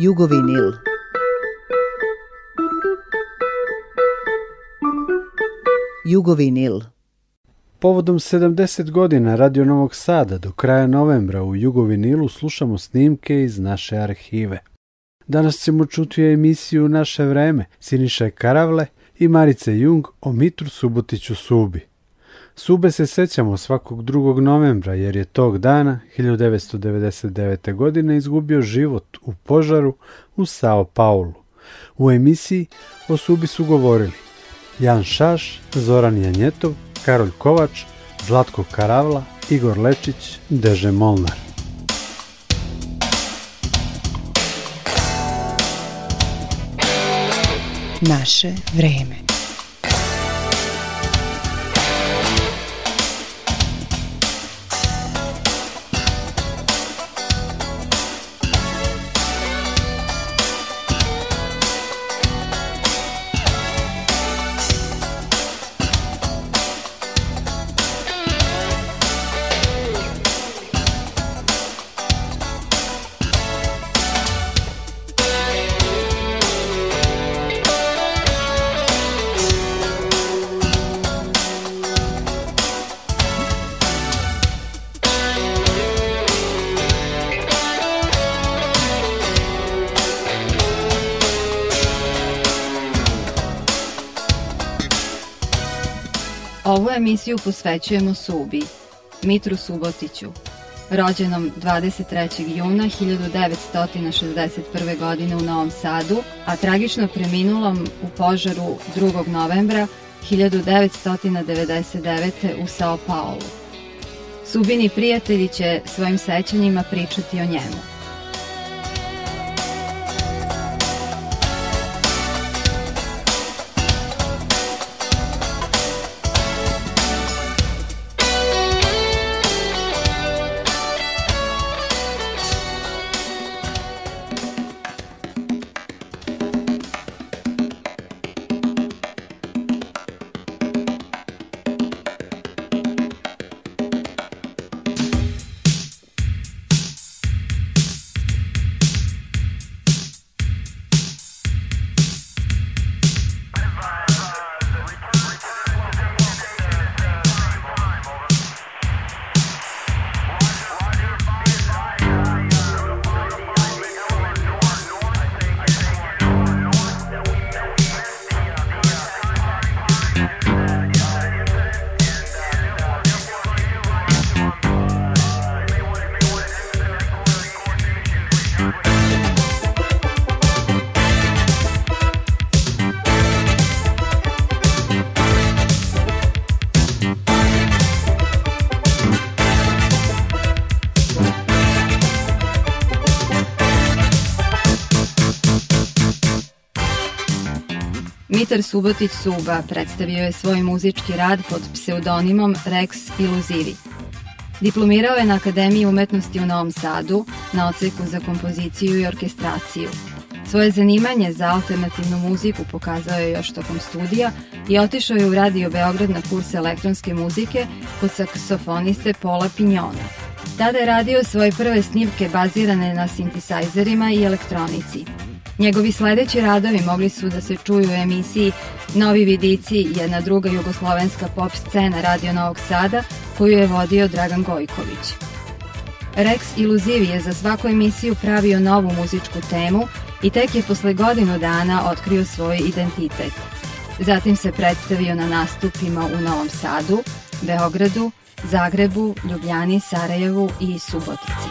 Jugovinil. Jugovinil. Povodom 70 godina Radio Novog Sada do kraja novembra u Jugovinilu slušamo snimke iz naše arhive. Danas ćemo čuti emisiju Naše vreme Siniše Karavle i Marice Jung o Mitru Subotiću Subi. Sube se sećamo svakog 2. novembra jer je tog dana 1999. godine izgubio život u požaru u Sao Paulu. U emisiji o Subi su govorili Jan Šaš, Zoran Janjetov, Karolj Kovač, Zlatko Karavla, Igor Lečić, Deže Molnar. Naše vreme. Emisiju posvećujemo Subi, Mitru Subotiću, rođenom 23. juna 1961. godine u Novom Sadu, a tragično preminulom u požaru 2. novembra 1999. u Sao Paulo. Subini prijatelji će svojim sećanjima pričati o njemu. Mitar Subotić Suba predstavio je svoj muzički rad pod pseudonimom Rex Iluzivi. Diplomirao je na Akademiji umetnosti u Novom Sadu na oceku za kompoziciju i orkestraciju. Svoje zanimanje za alternativnu muziku pokazao je još tokom studija i otišao je u Radio Beograd na kurs elektronske muzike kod saksofoniste Pola Pinjona. Tada je radio svoje prve snimke bazirane na sintisajzerima i elektronici. Njegovi sledeći radovi mogli su da se čuju u emisiji Novi vidici, jedna druga jugoslovenska pop scena Radio Novog Sada, koju je vodio Dragan Gojković. Rex Iluzivi je za svaku emisiju pravio novu muzičku temu i tek je posle godinu dana otkrio svoj identitet. Zatim se predstavio na nastupima u Novom Sadu, Beogradu, Zagrebu, Ljubljani, Sarajevu i Subotici.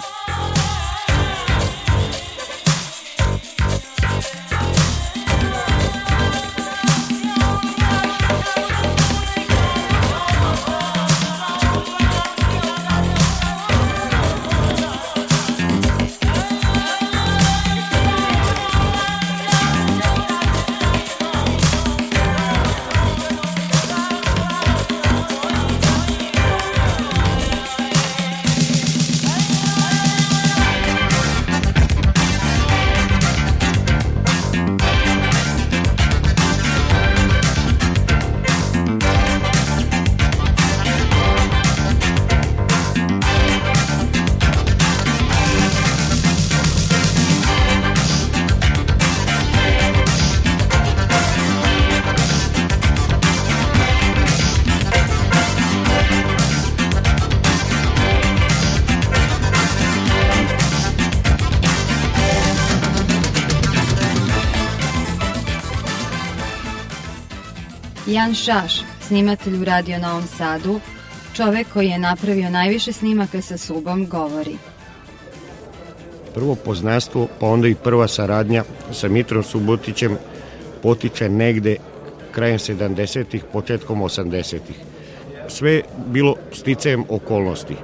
Jan Šaš, snimatelj u Radio Novom Sadu, čovek koji je napravio najviše snimaka sa Subom, govori. Prvo poznanstvo, pa onda i prva saradnja sa Mitrom Subotićem potiče negde krajem 70-ih, početkom 80-ih. Sve bilo sticajem okolnosti.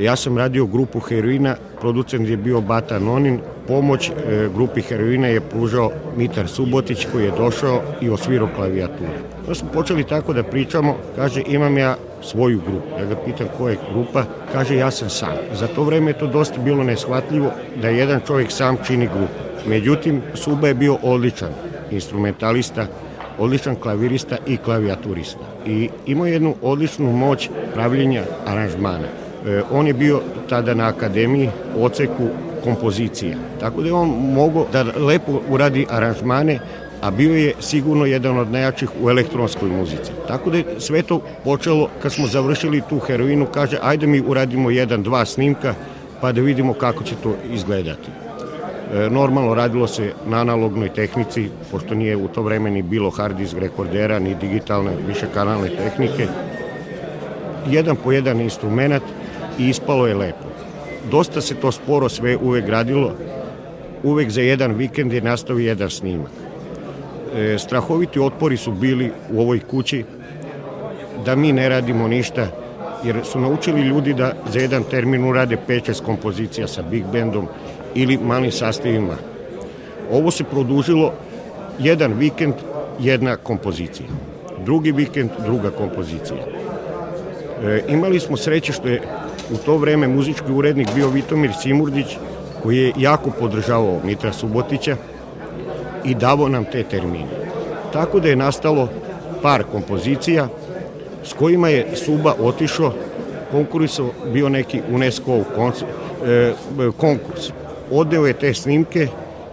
Ja sam radio grupu heroina, producent je bio Bata Nonin, pomoć e, grupi heroina je pružao Mitar Subotić koji je došao i osvirao klavijaturu. Da smo počeli tako da pričamo, kaže imam ja svoju grupu. Ja ga pitam koja je grupa, kaže ja sam sam. Za to vreme je to dosta bilo neshvatljivo da jedan čovjek sam čini grupu. Međutim, Suba je bio odličan instrumentalista, odličan klavirista i klavijaturista. I imao jednu odličnu moć pravljenja aranžmana. E, on je bio tada na akademiji u oceku kompozicija. Tako da je on mogao da lepo uradi aranžmane, a bio je sigurno jedan od najjačih u elektronskoj muzici. Tako da je sve to počelo kad smo završili tu heroinu, kaže ajde mi uradimo jedan, dva snimka pa da vidimo kako će to izgledati. E, normalno radilo se na analognoj tehnici, pošto nije u to vreme ni bilo hard disk rekordera, ni digitalne višekanalne tehnike. Jedan po jedan instrument i ispalo je lepo. Dosta se to sporo sve uvek gradilo, uvek za jedan vikend je nastao jedan snimak. E, strahoviti otpori su bili u ovoj kući da mi ne radimo ništa, jer su naučili ljudi da za jedan termin urade 5-6 kompozicija sa big bandom ili malim sastavima. Ovo se produžilo jedan vikend, jedna kompozicija. Drugi vikend, druga kompozicija. E, imali smo sreće što je u to vreme muzički urednik bio Vitomir Simurdić, koji je jako podržavao Mitra Subotića i davo nam te termine. Tako da je nastalo par kompozicija s kojima je Suba otišao, konkursao bio neki UNESCO e, konkurs. Odeo je te snimke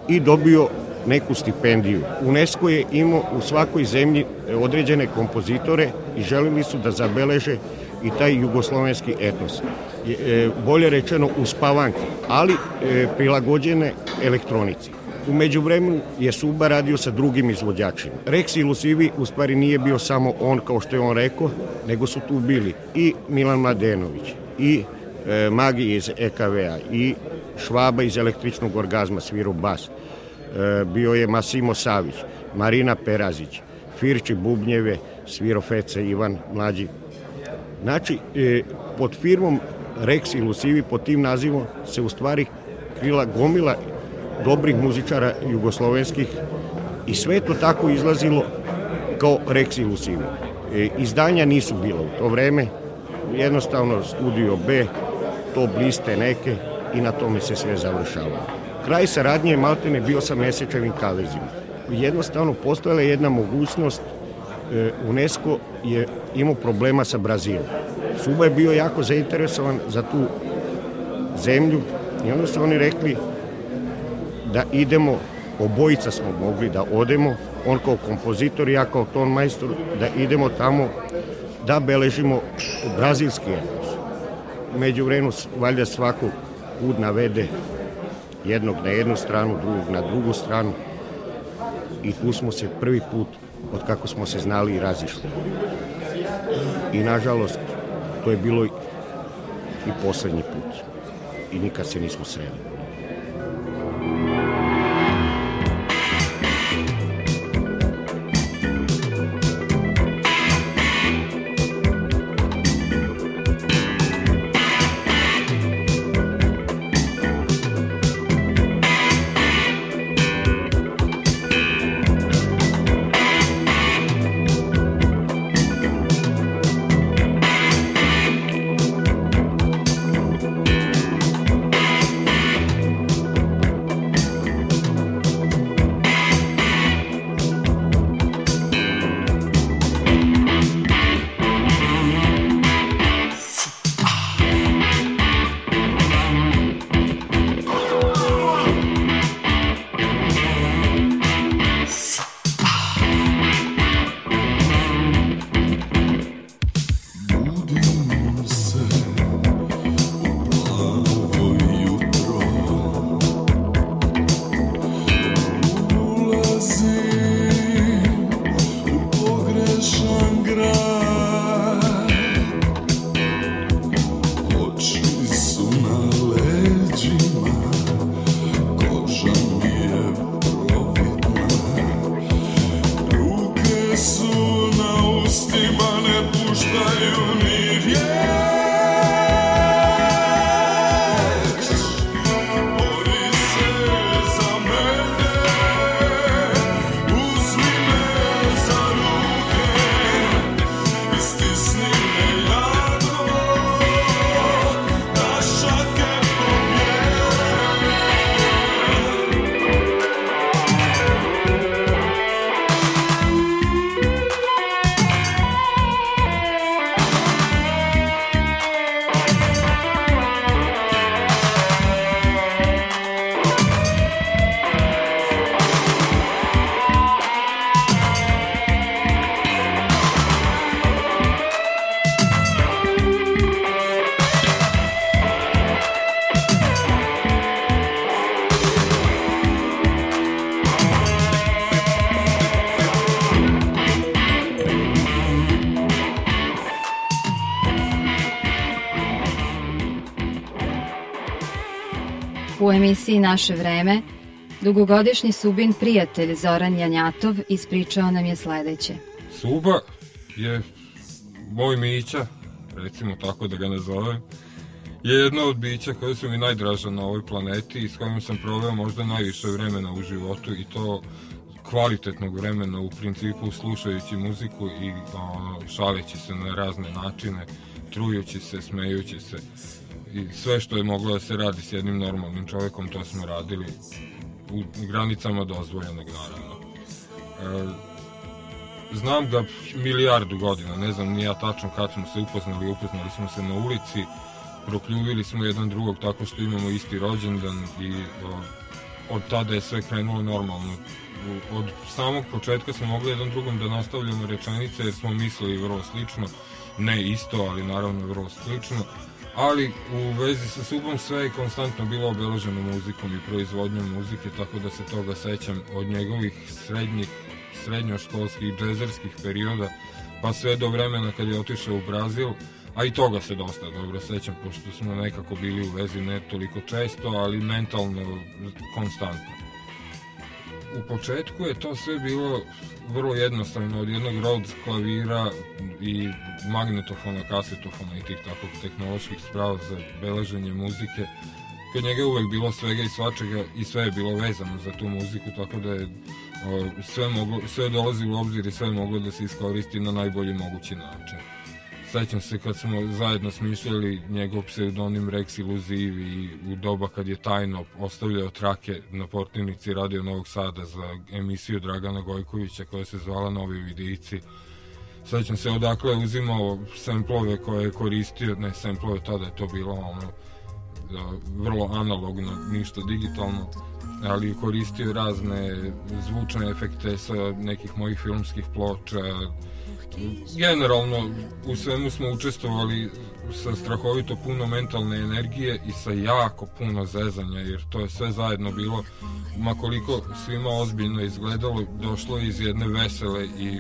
i dobio neku stipendiju. UNESCO je imao u svakoj zemlji određene kompozitore i želili su da zabeleže i taj jugoslovenski etos. E, bolje rečeno uspavanke, ali e, prilagođene elektronici. Umeđu vremenu je Suba radio sa drugim izvođačima. Rex Ilusivi u stvari nije bio samo on, kao što je on rekao, nego su tu bili i Milan Mladenović, i e, Magi iz EKV-a, i Švaba iz električnog orgazma, sviru bas. E, bio je Masimo Savić, Marina Perazić, Firči Bubnjeve, sviro Fece Ivan Mlađi Znači, e, pod firmom Rex i pod tim nazivom, se u stvari krila gomila dobrih muzičara jugoslovenskih i sve to tako izlazilo kao Rex i. E, izdanja nisu bila u to vreme, jednostavno studio B, to bliste neke i na tome se sve završavalo. Kraj saradnje je maltene bio sa mesečevim kavezima. Jednostavno postojala jedna mogućnost UNESCO je imao problema sa Brazilom. Suba je bio jako zainteresovan za tu zemlju i onda su oni rekli da idemo, obojica smo mogli da odemo, on kao kompozitor i ja kao ton majstor, da idemo tamo da beležimo brazilski etos. Među vremenu valjda svako put navede jednog na jednu stranu, drugog na drugu stranu i tu smo se prvi put od kako smo se znali i razišli. I nažalost, to je bilo i poslednji put. I nikad se nismo sreli. U emisiji Naše vreme dugogodišnji Subin prijatelj Zoran Janjatov ispričao nam je sledeće. Suba je moj mića, recimo tako da ga nazovem, je jedno od bića koje su mi najdraža na ovoj planeti i s kojim sam proveo možda najviše vremena u životu i to kvalitetnog vremena u principu slušajući muziku i ono, šaleći se na razne načine, trujući se, smejući se i sve što je moglo da se radi s jednim normalnim čovekom to smo radili u granicama dozvoljenog naravno. E, znam ga milijardu godina, ne znam ni ja tačno kad smo se upoznali, upoznali smo se na ulici, prokljuvili smo jedan drugog tako što imamo isti rođendan i o, od tada je sve krenulo normalno. Od samog početka smo mogli jedan drugom da nastavljamo rečenice jer smo mislili vrlo slično, ne isto, ali naravno vrlo slično, ali u vezi sa Subom sve je konstantno bilo obeleženo muzikom i proizvodnjom muzike, tako da se toga sećam od njegovih srednjih, srednjoškolskih, džezerskih perioda, pa sve do vremena kad je otišao u Brazil, a i toga se dosta dobro sećam, pošto smo nekako bili u vezi ne toliko često, ali mentalno konstantno. U početku je to sve bilo vrlo jednostavno, od jednog Rhodes klavira i magnetofona, kasetofona i tih takvog tehnoloških sprava za beleženje muzike. Kod njega je uvek bilo svega i svačega i sve je bilo vezano za tu muziku, tako da je o, sve, moglo, sve dolazi u obzir i sve moglo da se iskoristi na najbolji mogući način sećam se kad smo zajedno smišljali njegov pseudonim Rex Iluziv i u doba kad je tajno ostavljao trake na portinici Radio Novog Sada za emisiju Dragana Gojkovića koja se zvala Novi vidici. Sećam se odakle uzimao semplove koje je koristio, ne semplove, tada je to bilo ono da, vrlo analogno, ništa digitalno, ali koristio razne zvučne efekte sa nekih mojih filmskih ploča, generalno u svemu smo učestvovali sa strahovito puno mentalne energije i sa jako puno zezanja, jer to je sve zajedno bilo, makoliko svima ozbiljno izgledalo, došlo iz jedne vesele i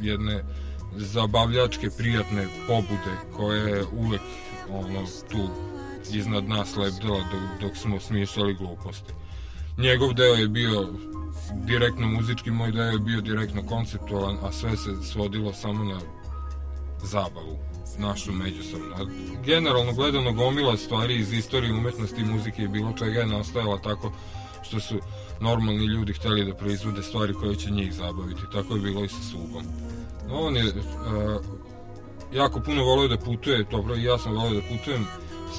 jedne zabavljačke, prijatne pobude koja je uvek ono, tu iznad nas lebdela dok, dok smo smišljali gluposti. Njegov deo je bio direktno muzički, moj deo je bio direktno konceptualan, a sve se svodilo samo na zabavu našu međusobno. A generalno gledano gomila stvari iz istorije umetnosti i muzike i bilo čega je nastajala tako što su normalni ljudi hteli da proizvode stvari koje će njih zabaviti. Tako je bilo i sa Subom. No, on je uh, jako puno volio da putuje, dobro i ja sam volio da putujem,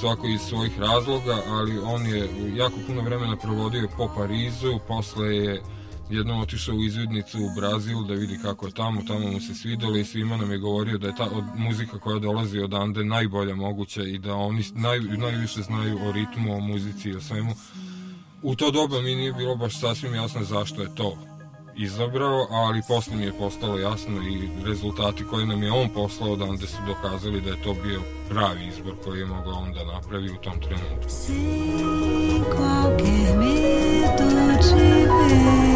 svako iz svojih razloga, ali on je jako puno vremena provodio po Parizu, posle je jednom otišao u izvidnicu u Brazil da vidi kako je tamo, tamo mu se svidelo i svima nam je govorio da je ta od, muzika koja dolazi od Ande najbolja moguća i da oni naj, najviše znaju o ritmu, o muzici i o svemu. U to doba mi nije bilo baš sasvim jasno zašto je to izabrao, ali posle mi je postalo jasno i rezultati koje nam je on poslao odande su dokazali da je to bio pravi izbor koji je mogao on da napravi u tom trenutku. Si qualche mito ci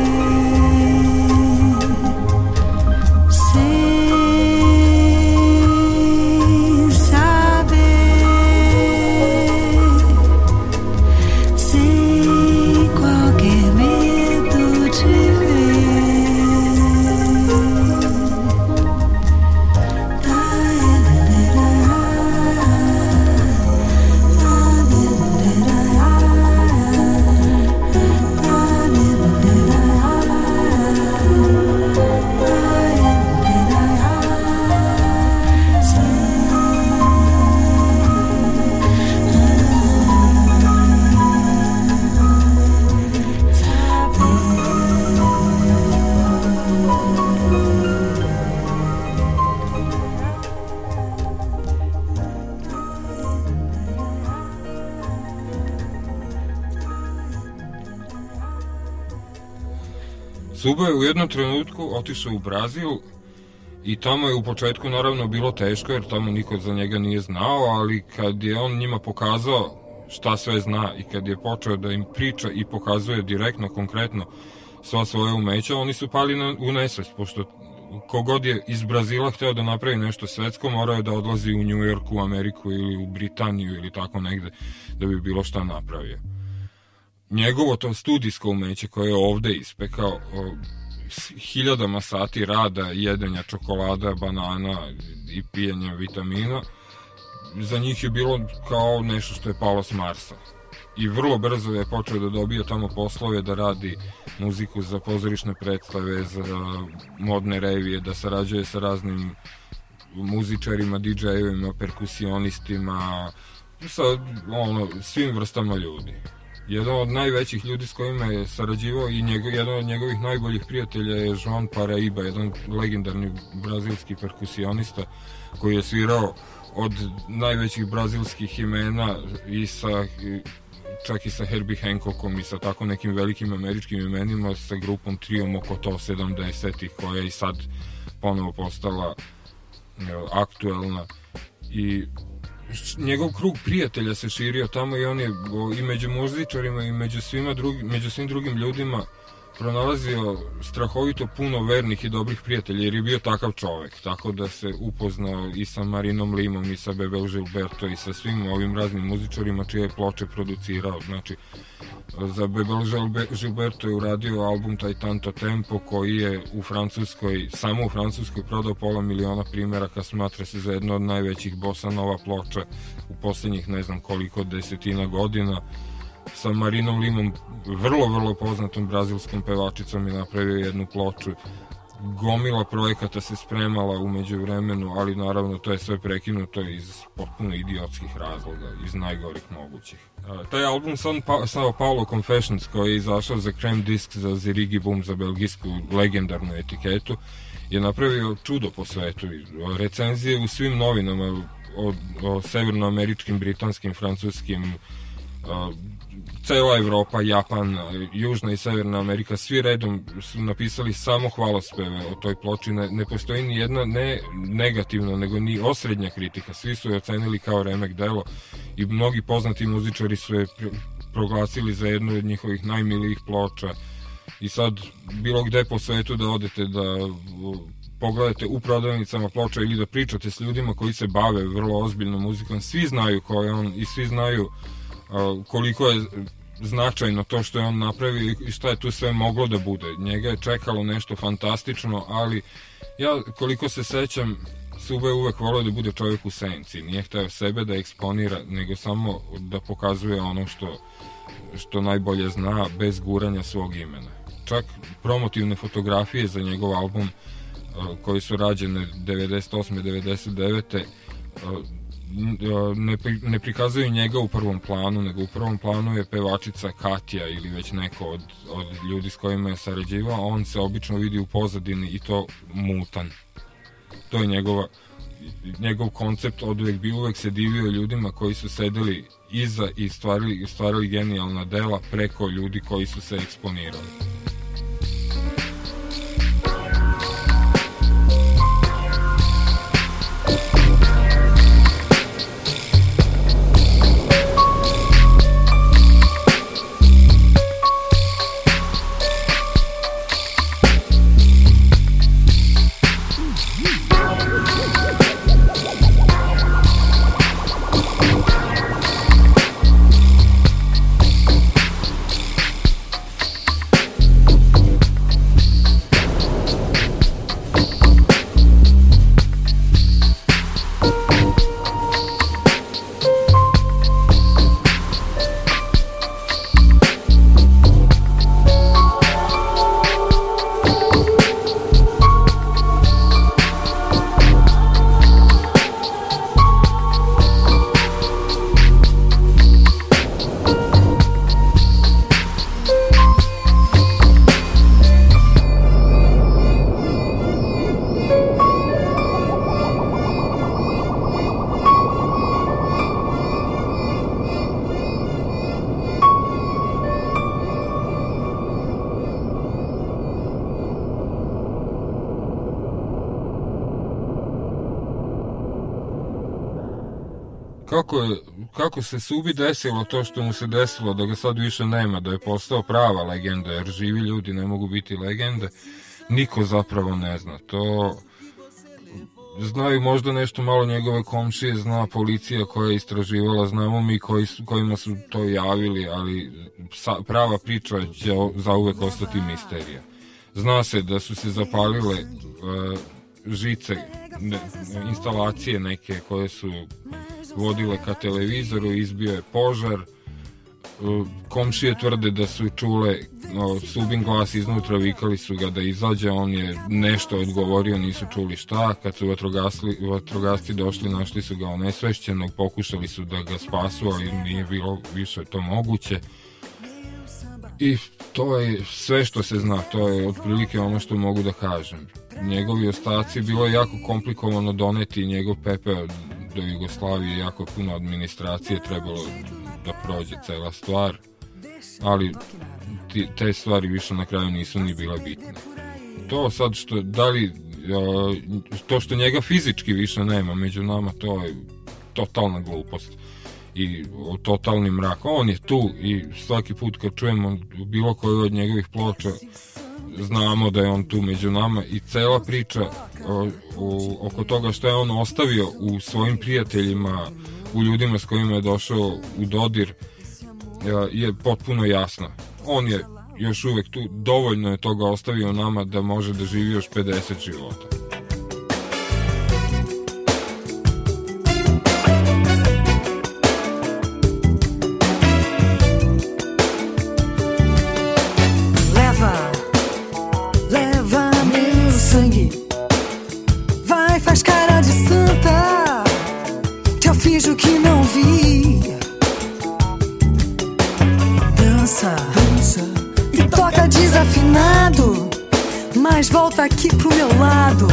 jednom trenutku otišao u Brazil i tamo je u početku naravno bilo teško jer tamo niko za njega nije znao, ali kad je on njima pokazao šta sve zna i kad je počeo da im priča i pokazuje direktno, konkretno sva svoje umeća, oni su pali na, u nesvest, pošto kogod je iz Brazila hteo da napravi nešto svetsko, morao je da odlazi u New York, u Ameriku ili u Britaniju ili tako negde da bi bilo šta napravio. njegovo to studijsko umeće koje je ovde ispekao hiljadama sati rada, jedenja čokolada, banana i pijenja vitamina, za njih je bilo kao nešto što je palo s Marsa. I vrlo brzo je počeo da dobija tamo poslove da radi muziku za pozorišne predstave, za modne revije, da sarađuje sa raznim muzičarima, DJ-evima, perkusionistima, sa ono, svim vrstama ljudi. Jedan od najvećih ljudi s kojima je sarađivao i njego, jedan od njegovih najboljih prijatelja je Joan Paraiba, jedan legendarni brazilski perkusionista koji je svirao od najvećih brazilskih imena i sa čak i sa Herbie Hancockom i sa tako nekim velikim američkim imenima sa grupom Trio Mokoto 70-ih koja je i sad ponovo postala aktuelna. I njegov krug prijatelja se širio tamo i on je i među muzičarima i među svima drugim, među svim drugim ljudima pronalazio strahovito puno vernih i dobrih prijatelja jer je bio takav čovek, tako da se upoznao i sa Marinom Limom i sa Bebel Gilberto i sa svim ovim raznim muzičarima čije je ploče producirao, znači za Bebel Gilberto je uradio album taj Tanto Tempo koji je u Francuskoj, samo u Francuskoj prodao pola miliona primjeraka, smatra se za jedno od najvećih bossa nova ploča u poslednjih ne znam koliko desetina godina sa Marinom Limom, vrlo, vrlo poznatom brazilskom pevačicom je napravio jednu ploču. Gomila projekata se spremala umeđu vremenu, ali naravno to je sve prekinuto iz potpuno idiotskih razloga, iz najgorih mogućih. A, taj album San pa, Paulo Confessions koji je izašao za Krem Disk za Zirigi Boom za belgijsku legendarnu etiketu je napravio čudo po svetu. Recenzije u svim novinama o, o severnoameričkim, britanskim, francuskim, cela Evropa, Japan, Južna i Severna Amerika, svi redom su napisali samo hvalospeve o toj ploči. Ne, ne postoji ni jedna ne negativna, nego ni osrednja kritika. Svi su je ocenili kao remek delo i mnogi poznati muzičari su je proglasili za jednu od njihovih najmilijih ploča. I sad, bilo gde po svetu da odete da pogledate u prodavnicama ploča ili da pričate s ljudima koji se bave vrlo ozbiljnom muzikom, svi znaju ko je on i svi znaju koliko je značajno to što je on napravio i šta je tu sve moglo da bude. Njega je čekalo nešto fantastično, ali ja koliko se sećam, Sube uvek volio da bude čovjek u senci. Nije hteo sebe da eksponira, nego samo da pokazuje ono što, što najbolje zna, bez guranja svog imena. Čak promotivne fotografije za njegov album koji su rađene 98. 99 ne, ne prikazuju njega u prvom planu, nego u prvom planu je pevačica Katja ili već neko od, od ljudi s kojima je sarađivao, on se obično vidi u pozadini i to mutan. To je njegova njegov koncept od uvek bio, uvek se divio ljudima koji su sedeli iza i stvarili, stvarili genijalna dela preko ljudi koji su se eksponirali. Yeah. Kako, kako se Subi desilo to što mu se desilo, da ga sad više nema, da je postao prava legenda, jer živi ljudi ne mogu biti legende, niko zapravo ne zna. To znaju možda nešto malo njegove komšije, zna policija koja je istraživala, znamo mi koji kojima su to javili, ali sa, prava priča će zauvek ostati misterija. Zna se da su se zapalile uh, žice, ne, instalacije neke koje su vodile ka televizoru, izbio je požar, komšije tvrde da su čule no, subin glas iznutra, vikali su ga da izađe, on je nešto odgovorio, nisu čuli šta, kad su vatrogasci došli, našli su ga onesvešćenog, pokušali su da ga spasu, ali nije bilo više to moguće. I to je sve što se zna, to je otprilike ono što mogu da kažem. Njegovi ostaci bilo je jako komplikovano doneti njegov pepeo do Jugoslavije, jako puno administracije trebalo da prođe cela stvar, ali te stvari više na kraju nisu ni bile bitne. To sad što, da li, to što njega fizički više nema među nama, to je totalna glupost i totalni mrak. On je tu i svaki put kad čujemo bilo koju od njegovih ploča znamo da je on tu među nama i cela priča o, o, oko toga što je on ostavio u svojim prijateljima, u ljudima s kojima je došao u dodir je potpuno jasna. On je još uvek tu, dovoljno je toga ostavio nama da može da živi još 50 života. Volta aqui pro meu lado.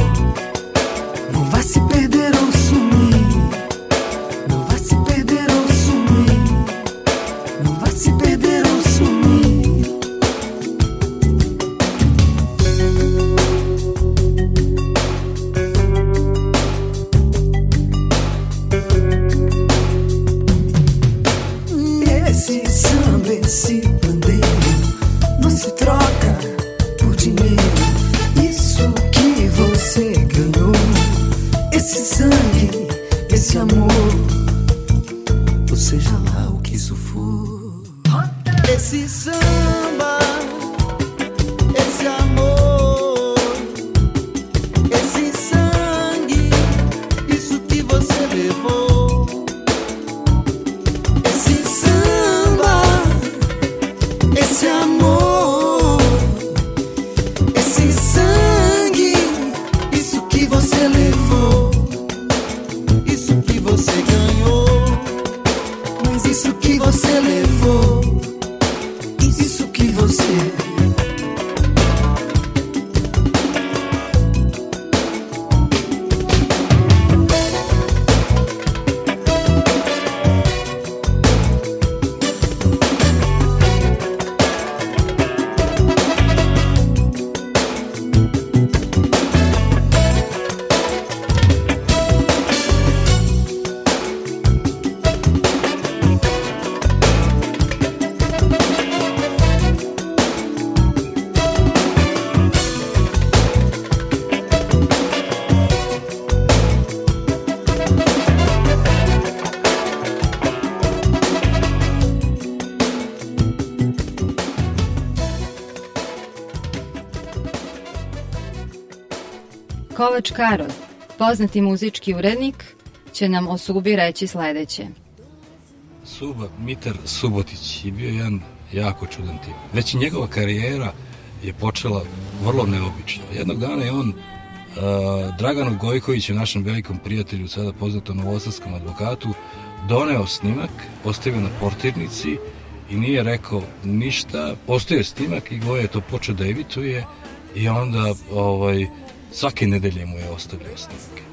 Kovač Karol, poznati muzički urednik, će nam o Subi reći sledeće. Suba, Mitar Subotić je bio jedan jako čudan tip. Već i njegova karijera je počela vrlo neobično. Jednog dana je on uh, Draganu Gojkoviću, našem velikom prijatelju, sada poznatom novosadskom advokatu, doneo snimak, ostavio na portirnici i nije rekao ništa, postoje snimak i Goja je to počeo da evituje i onda ovaj, svake nedelje mu je ostavljao snimke.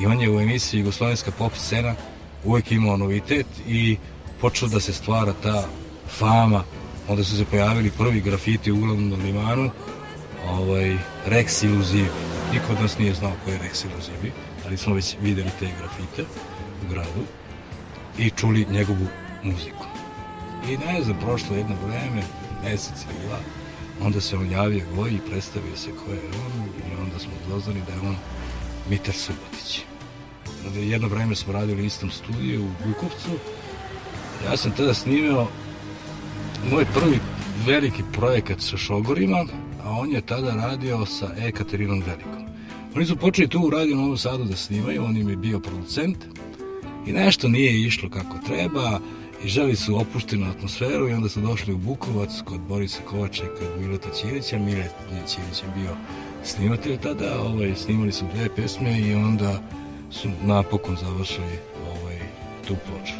I on je u emisiji Jugoslovenska pop scena uvek imao novitet i počeo da se stvara ta fama. Onda su se pojavili prvi grafiti uglavnom na limanu, ovaj, Rex Illuzivi. Niko od nas nije znao ko je Rex Illuzivi, ali smo već videli te grafite u gradu i čuli njegovu muziku. I ne znam, prošlo jedno vreme, mesec ili dva, onda se on javio Goji predstavio se ko je on i onda smo doznali da je on Mitar Subotić. Jedno vreme smo radili u istom studiju u Bukovcu. Ja sam tada snimio moj prvi veliki projekat sa šogorima, a on je tada radio sa Ekaterinom Velikom. Oni su počeli tu u Radio Novom Sadu da snimaju, on im je bio producent i nešto nije išlo kako treba i želi su opuštenu atmosferu i onda su došli u Bukovac kod Borisa Kovača i kod Mileta Ćirića. Milet Ćirić je bio snimatelj tada, ovaj, snimali su dve pesme i onda su napokon završili ovaj, tu ploču.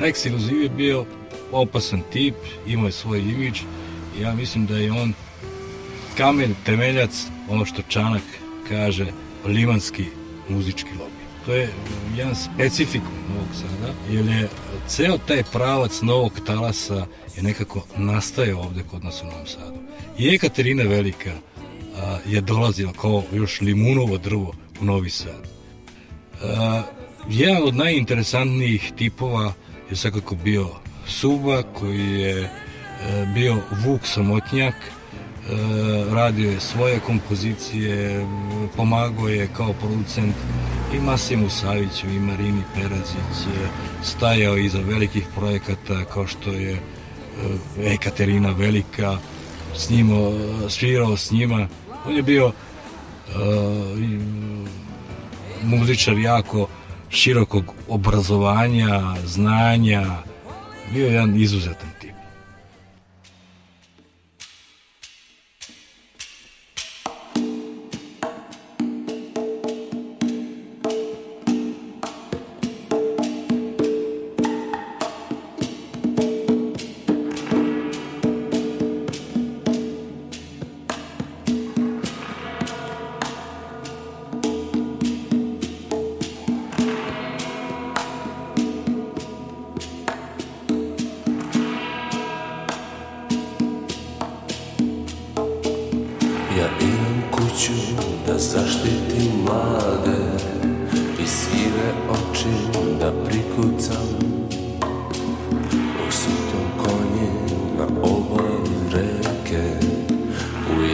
Rex Iluziv je bio opasan tip, imao je svoj imidž i ja mislim da je on kamen temeljac, ono što Čanak kaže, limanski muzički lobby. To je jedan specifikum Novog Sada, jer je ceo taj pravac novog talasa je nekako nastaje ovde kod nas u Novom Sadu. I Ekaterina Velika a, je dolazila kao još limunovo drvo u Novi Sad. A, jedan od najinteresantnijih tipova je svakako bio Suba koji je e, bio Vuk Samotnjak, e, radio je svoje kompozicije, pomagao je kao producent i Masimu Saviću i Marini Perazić, stajao iza velikih projekata kao što je e, Ekaterina Velika, s njima, svirao s njima. On je bio uh, muzičar jako širokog obrazovanja, znanja, bio je jedan izuzetan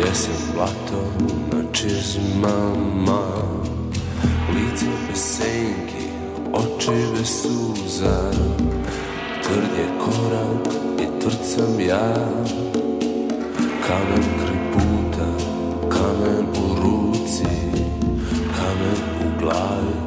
jesen blato na čizmama Lice bez senki, oči bez suza. Tvrd je korak i tvrd sam ja. Kamen kraj puta, kamen u ruci, kamen u glavi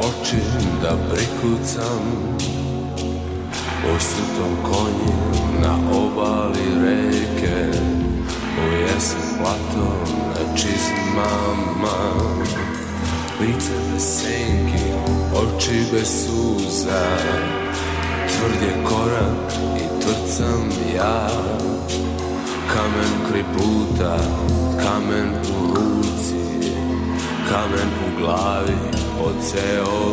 oči da prikucam O sutom konju na obali reke U jesen plato na čizmama Lice bez senki, oči bez suza Tvrd je korak i tvrd sam ja. Kamen kraj puta, kamen u ruci, kamen u glavi po ceo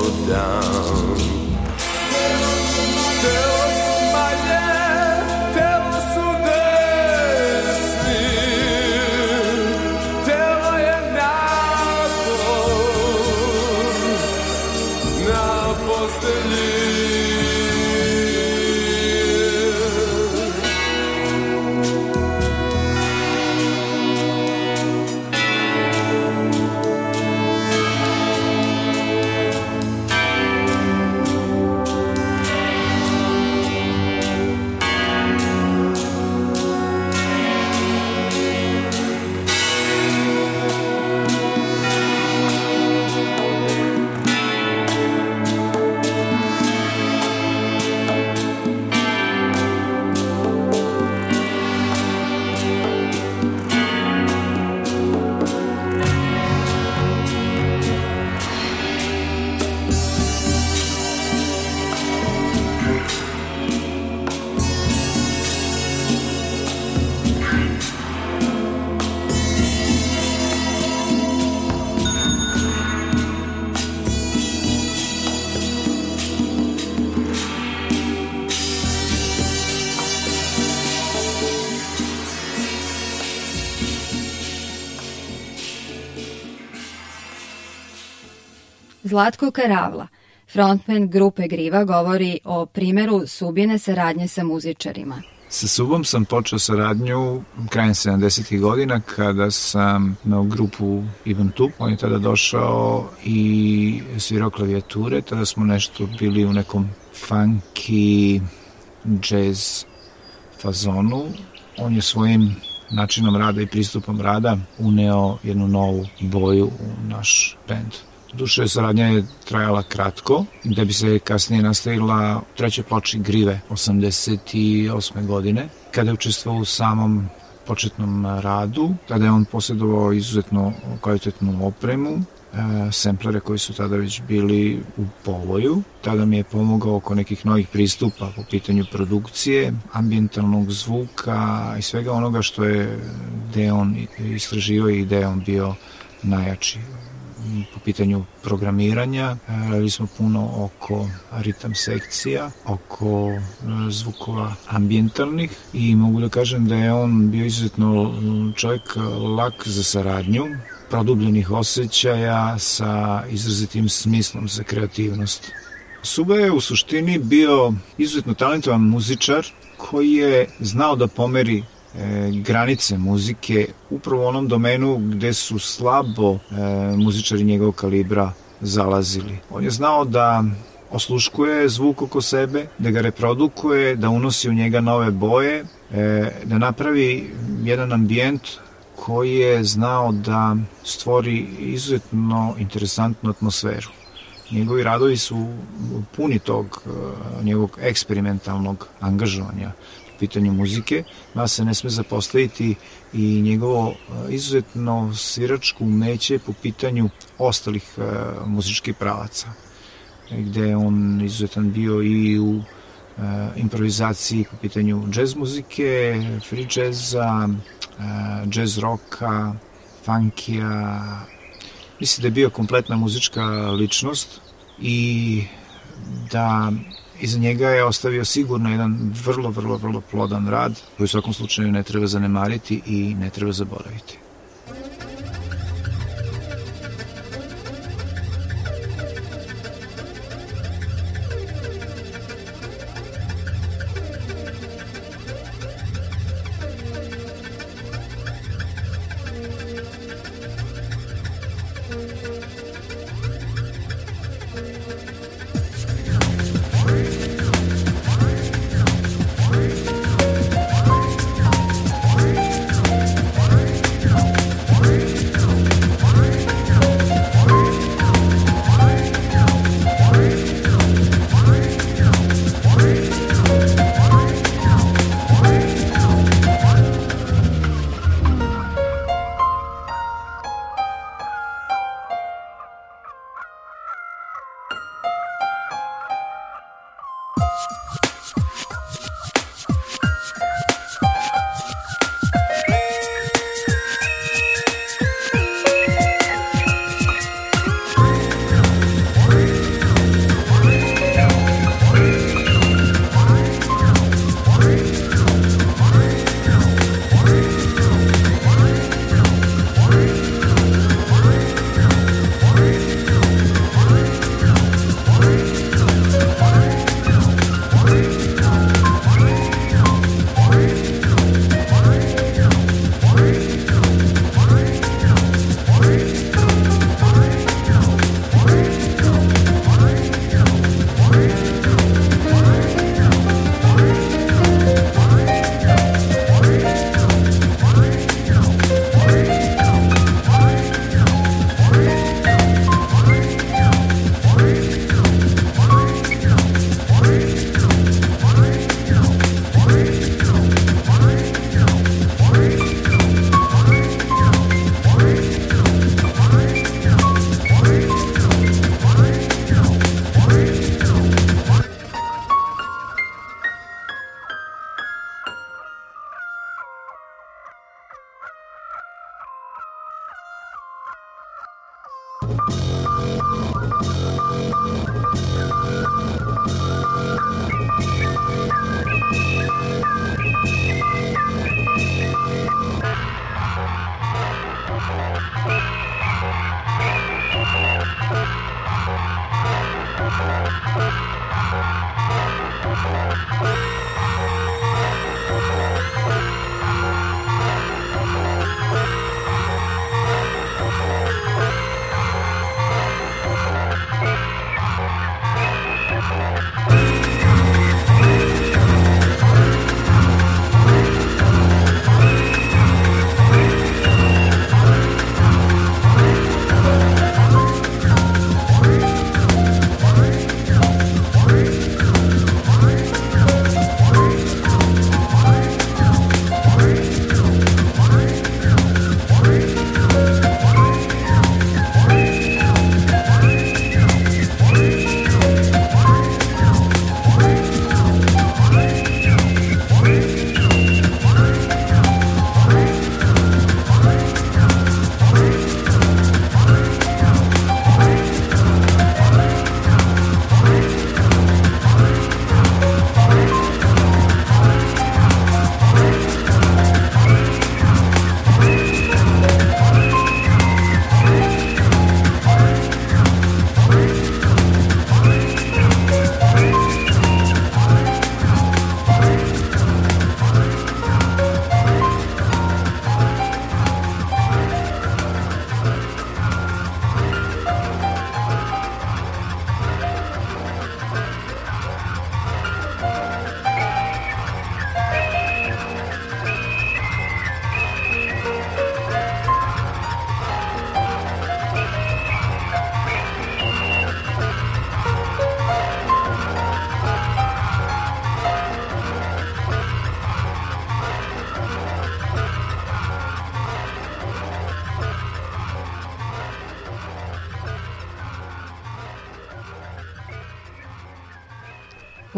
Zlatko Karavla, frontman grupe Griva, govori o primeru subine saradnje sa muzičarima. Sa Subom sam počeo saradnju krajem 70. godina kada sam imao grupu Ivan Tup. On je tada došao i svirao klavijature. Tada smo nešto bili u nekom funky jazz fazonu. On je svojim načinom rada i pristupom rada uneo jednu novu boju u naš band. Duše saradnja je trajala kratko, da bi se kasnije nastavila u trećoj ploči Grive 88. godine, kada je učestvovao u samom početnom radu, tada je on posjedovao izuzetno kvalitetnu opremu, e, semplere koji su tada već bili u povoju. Tada mi je pomogao oko nekih novih pristupa po pitanju produkcije, ambientalnog zvuka i svega onoga što je gde on istražio i gde on bio najjači po pitanju programiranja. Radili smo puno oko ritam sekcija, oko e, zvukova ambientalnih i mogu da kažem da je on bio izuzetno čovjek lak za saradnju, produbljenih osjećaja sa izrazitim smislom za kreativnost. Suba je u suštini bio izuzetno talentovan muzičar koji je znao da pomeri e, granice muzike upravo u onom domenu gde su slabo e, muzičari njegovog kalibra zalazili. On je znao da osluškuje zvuk oko sebe, da ga reprodukuje, da unosi u njega nove boje, e, da napravi jedan ambijent koji je znao da stvori izuzetno interesantnu atmosferu. Njegovi radovi su puni tog e, njegovog eksperimentalnog angažovanja pitanju muzike, nas se ne sme zapostaviti i njegovo e, izuzetno sviračko umeće po pitanju ostalih e, muzičkih pravaca, gde je on izuzetan bio i u e, improvizaciji po pitanju džez muzike, free jazza, jazz roka, funkija. Mislim da je bio kompletna muzička ličnost i da iza njega je ostavio sigurno jedan vrlo, vrlo, vrlo plodan rad koji u svakom slučaju ne treba zanemariti i ne treba zaboraviti.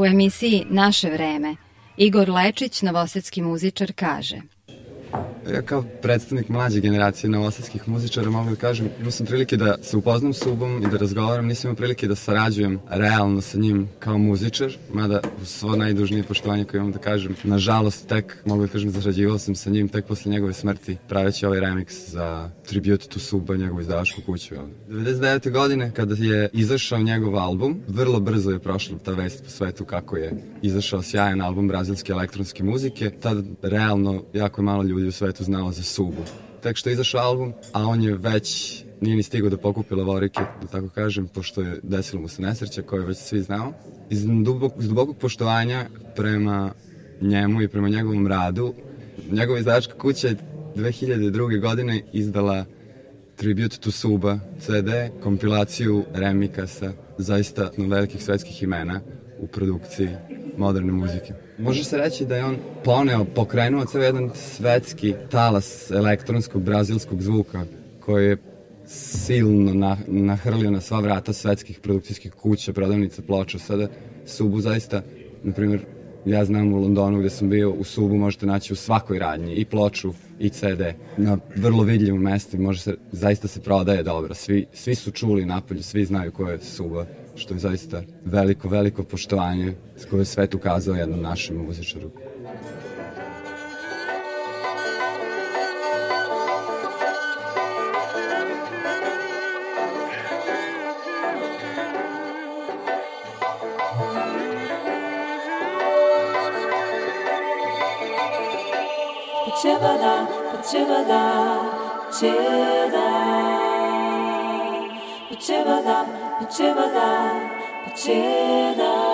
Emisiji Naše vreme Igor Lečić, novosadski muzičar, kaže Ja kao predstavnik mlađe generacije novosadskih muzičara mogu da kažem, imao sam prilike da se upoznam s Ubom i da razgovaram, nisam imao prilike da sarađujem realno sa njim kao muzičar, mada u svo najdužnije poštovanje koje imam da kažem, nažalost tek, mogu da kažem, zarađivao sam sa njim tek posle njegove smrti, praveći ovaj remix za Tribute to Suba, njegovu izdavačku kuću. 99. godine, kada je izašao njegov album, vrlo brzo je prošla ta vest po svetu kako je izašao sjajan album brazilske elektronske muzike, tad realno jako malo ljudi u svetu znalo za Subu. Tek što je izašao album, a on je već nije ni stigao da pokupi lavorike, da tako kažem, pošto je desilo mu se nesreća koju već svi znamo. Iz, dubok, iz dubokog poštovanja prema njemu i prema njegovom radu, njegova izdavačka kuća je 2002. godine izdala Tribute to Suba CD, kompilaciju remikasa zaista velikih svetskih imena u produkciji moderne muzike. Može se reći da je on poneo, pokrenuo ceo jedan svetski talas elektronskog brazilskog zvuka koji je silno na, nahrlio na sva vrata svetskih produkcijskih kuća, prodavnica ploča. Sada Subu zaista, na primjer, ja znam u Londonu gde sam bio, u Subu možete naći u svakoj radnji i ploču i CD na vrlo vidljivom mestu može se, zaista se prodaje dobro. Svi, svi su čuli napolju, svi znaju ko je Suba, što je zaista veliko, veliko poštovanje s koje je svet ukazao jednom našem muzičaru. Potrzeba nam, potrzeba nam, potrzeba.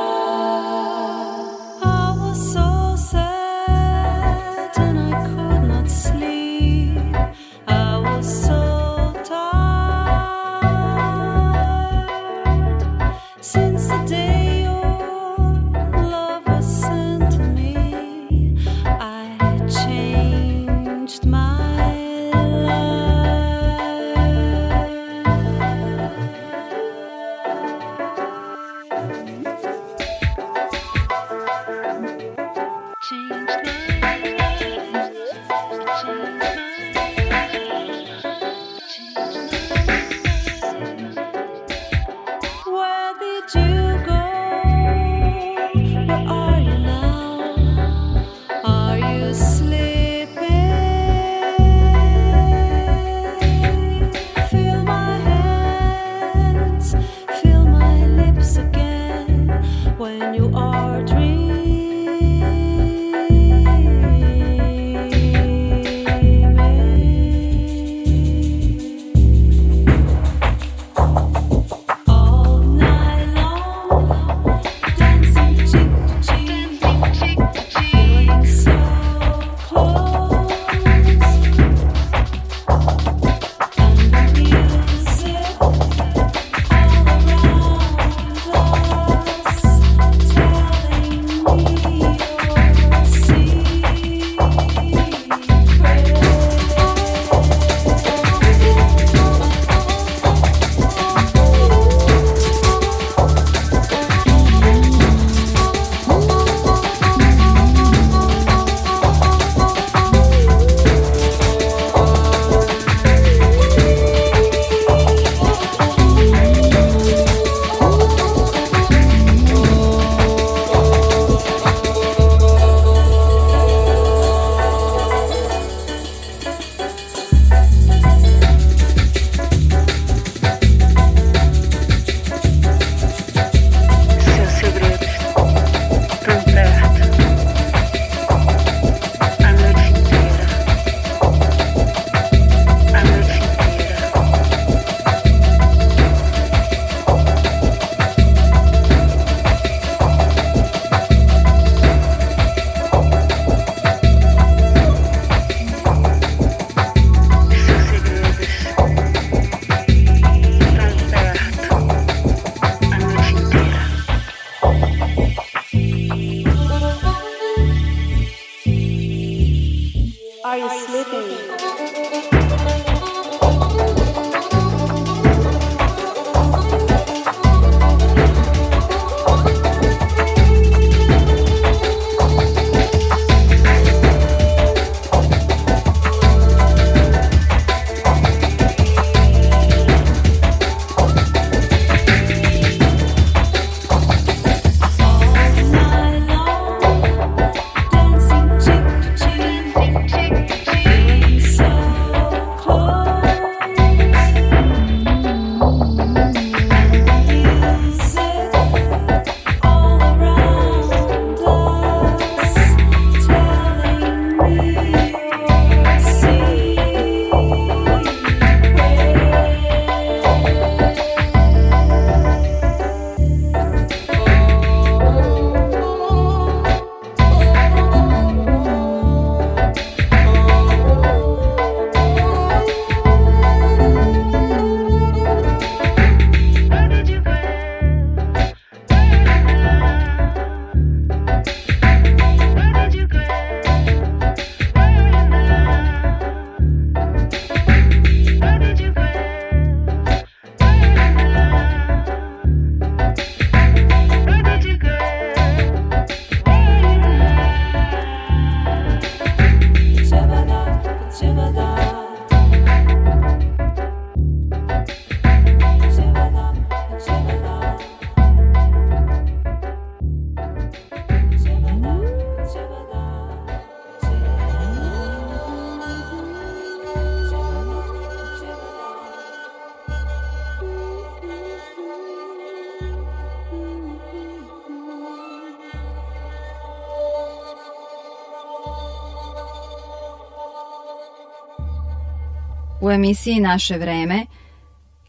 U emisiji Naše vreme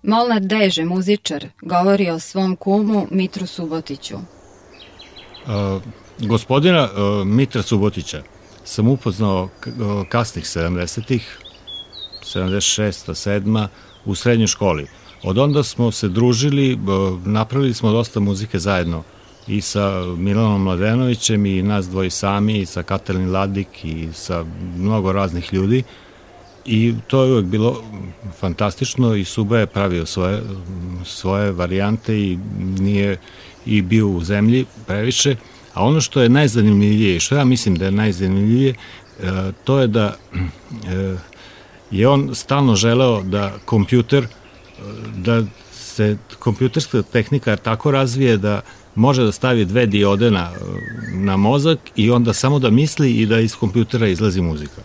Molnar Deže, muzičar, govori o svom kumu Mitru Subotiću. Uh, gospodina uh, Mitra Subotića sam upoznao uh, kasnih 70-ih, 76. 7. u srednjoj školi. Od onda smo se družili, uh, napravili smo dosta muzike zajedno i sa Milanom Mladenovićem i nas dvoji sami i sa Katalin Ladik i sa mnogo raznih ljudi i to je uvek bilo fantastično i Suba je pravio svoje, svoje varijante i nije i bio u zemlji previše, a ono što je najzanimljivije i što ja mislim da je najzanimljivije, e, to je da e, je on stalno želeo da kompjuter, e, da se kompjuterska tehnika tako razvije da može da stavi dve diode na, na mozak i onda samo da misli i da iz kompjutera izlazi muzika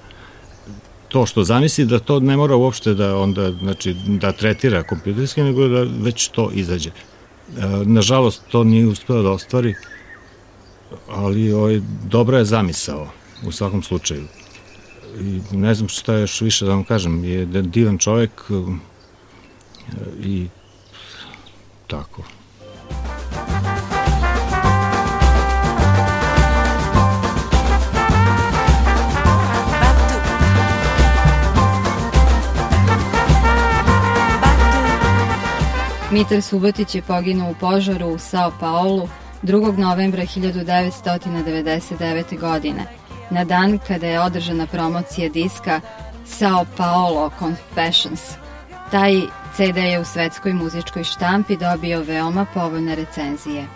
to što zamisli da to ne mora uopšte da onda znači da tretira kompjuterski nego da već to izađe. E, nažalost to nije uspeo da ostvari ali ovaj, dobra je zamisao u svakom slučaju. I ne znam šta još više da vam kažem, je divan čovek e, i tako. Mitar Subotić je poginuo u požaru u Sao Paulu 2. novembra 1999. godine, na dan kada je održana promocija diska Sao Paulo Confessions. Taj CD je u svetskoj muzičkoj štampi dobio veoma povoljne recenzije.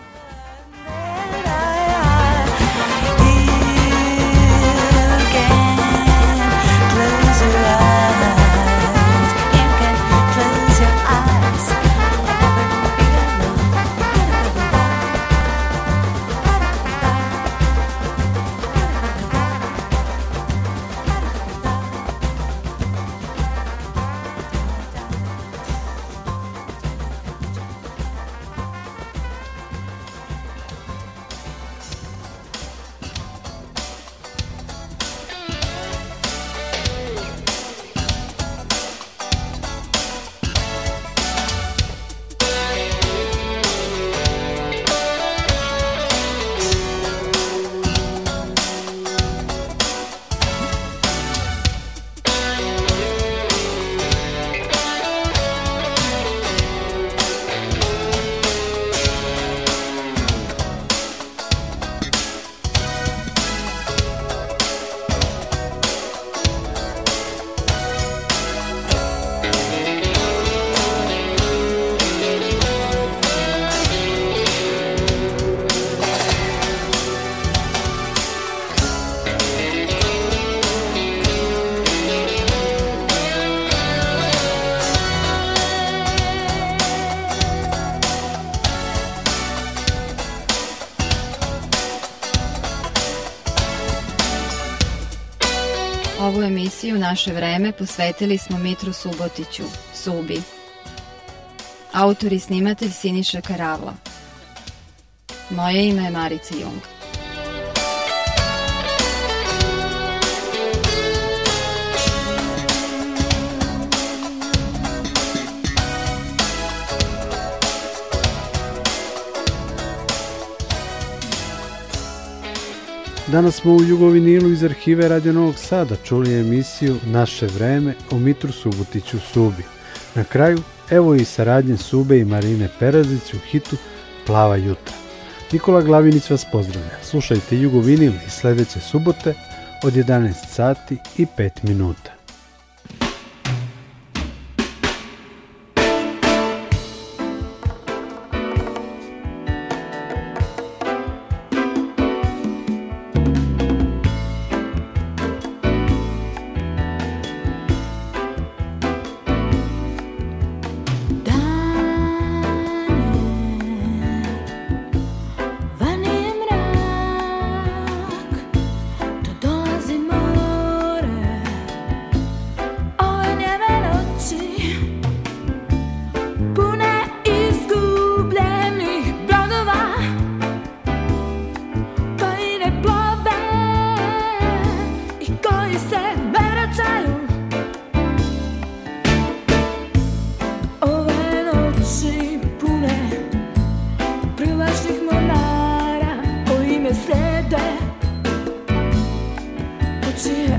Emisiju Naše vreme posvetili smo Mitru Subotiću, Subi. Autor i snimatelj Siniša Karavla. Moje ime je Marica Jung. Danas smo u Jugovinilu iz arhive Radio Novog Sada čuli emisiju Naše vreme o Mitru Subotiću Subi. Na kraju, evo i saradnje Sube i Marine Perazić u hitu Plava jutra. Nikola Glavinić vas pozdravlja. Slušajte Jugovinil i sledeće subote od 11 sati i 5 minuta. oni se ne vraćaju. Ove noći pune privlačnih monara koji me slede u čije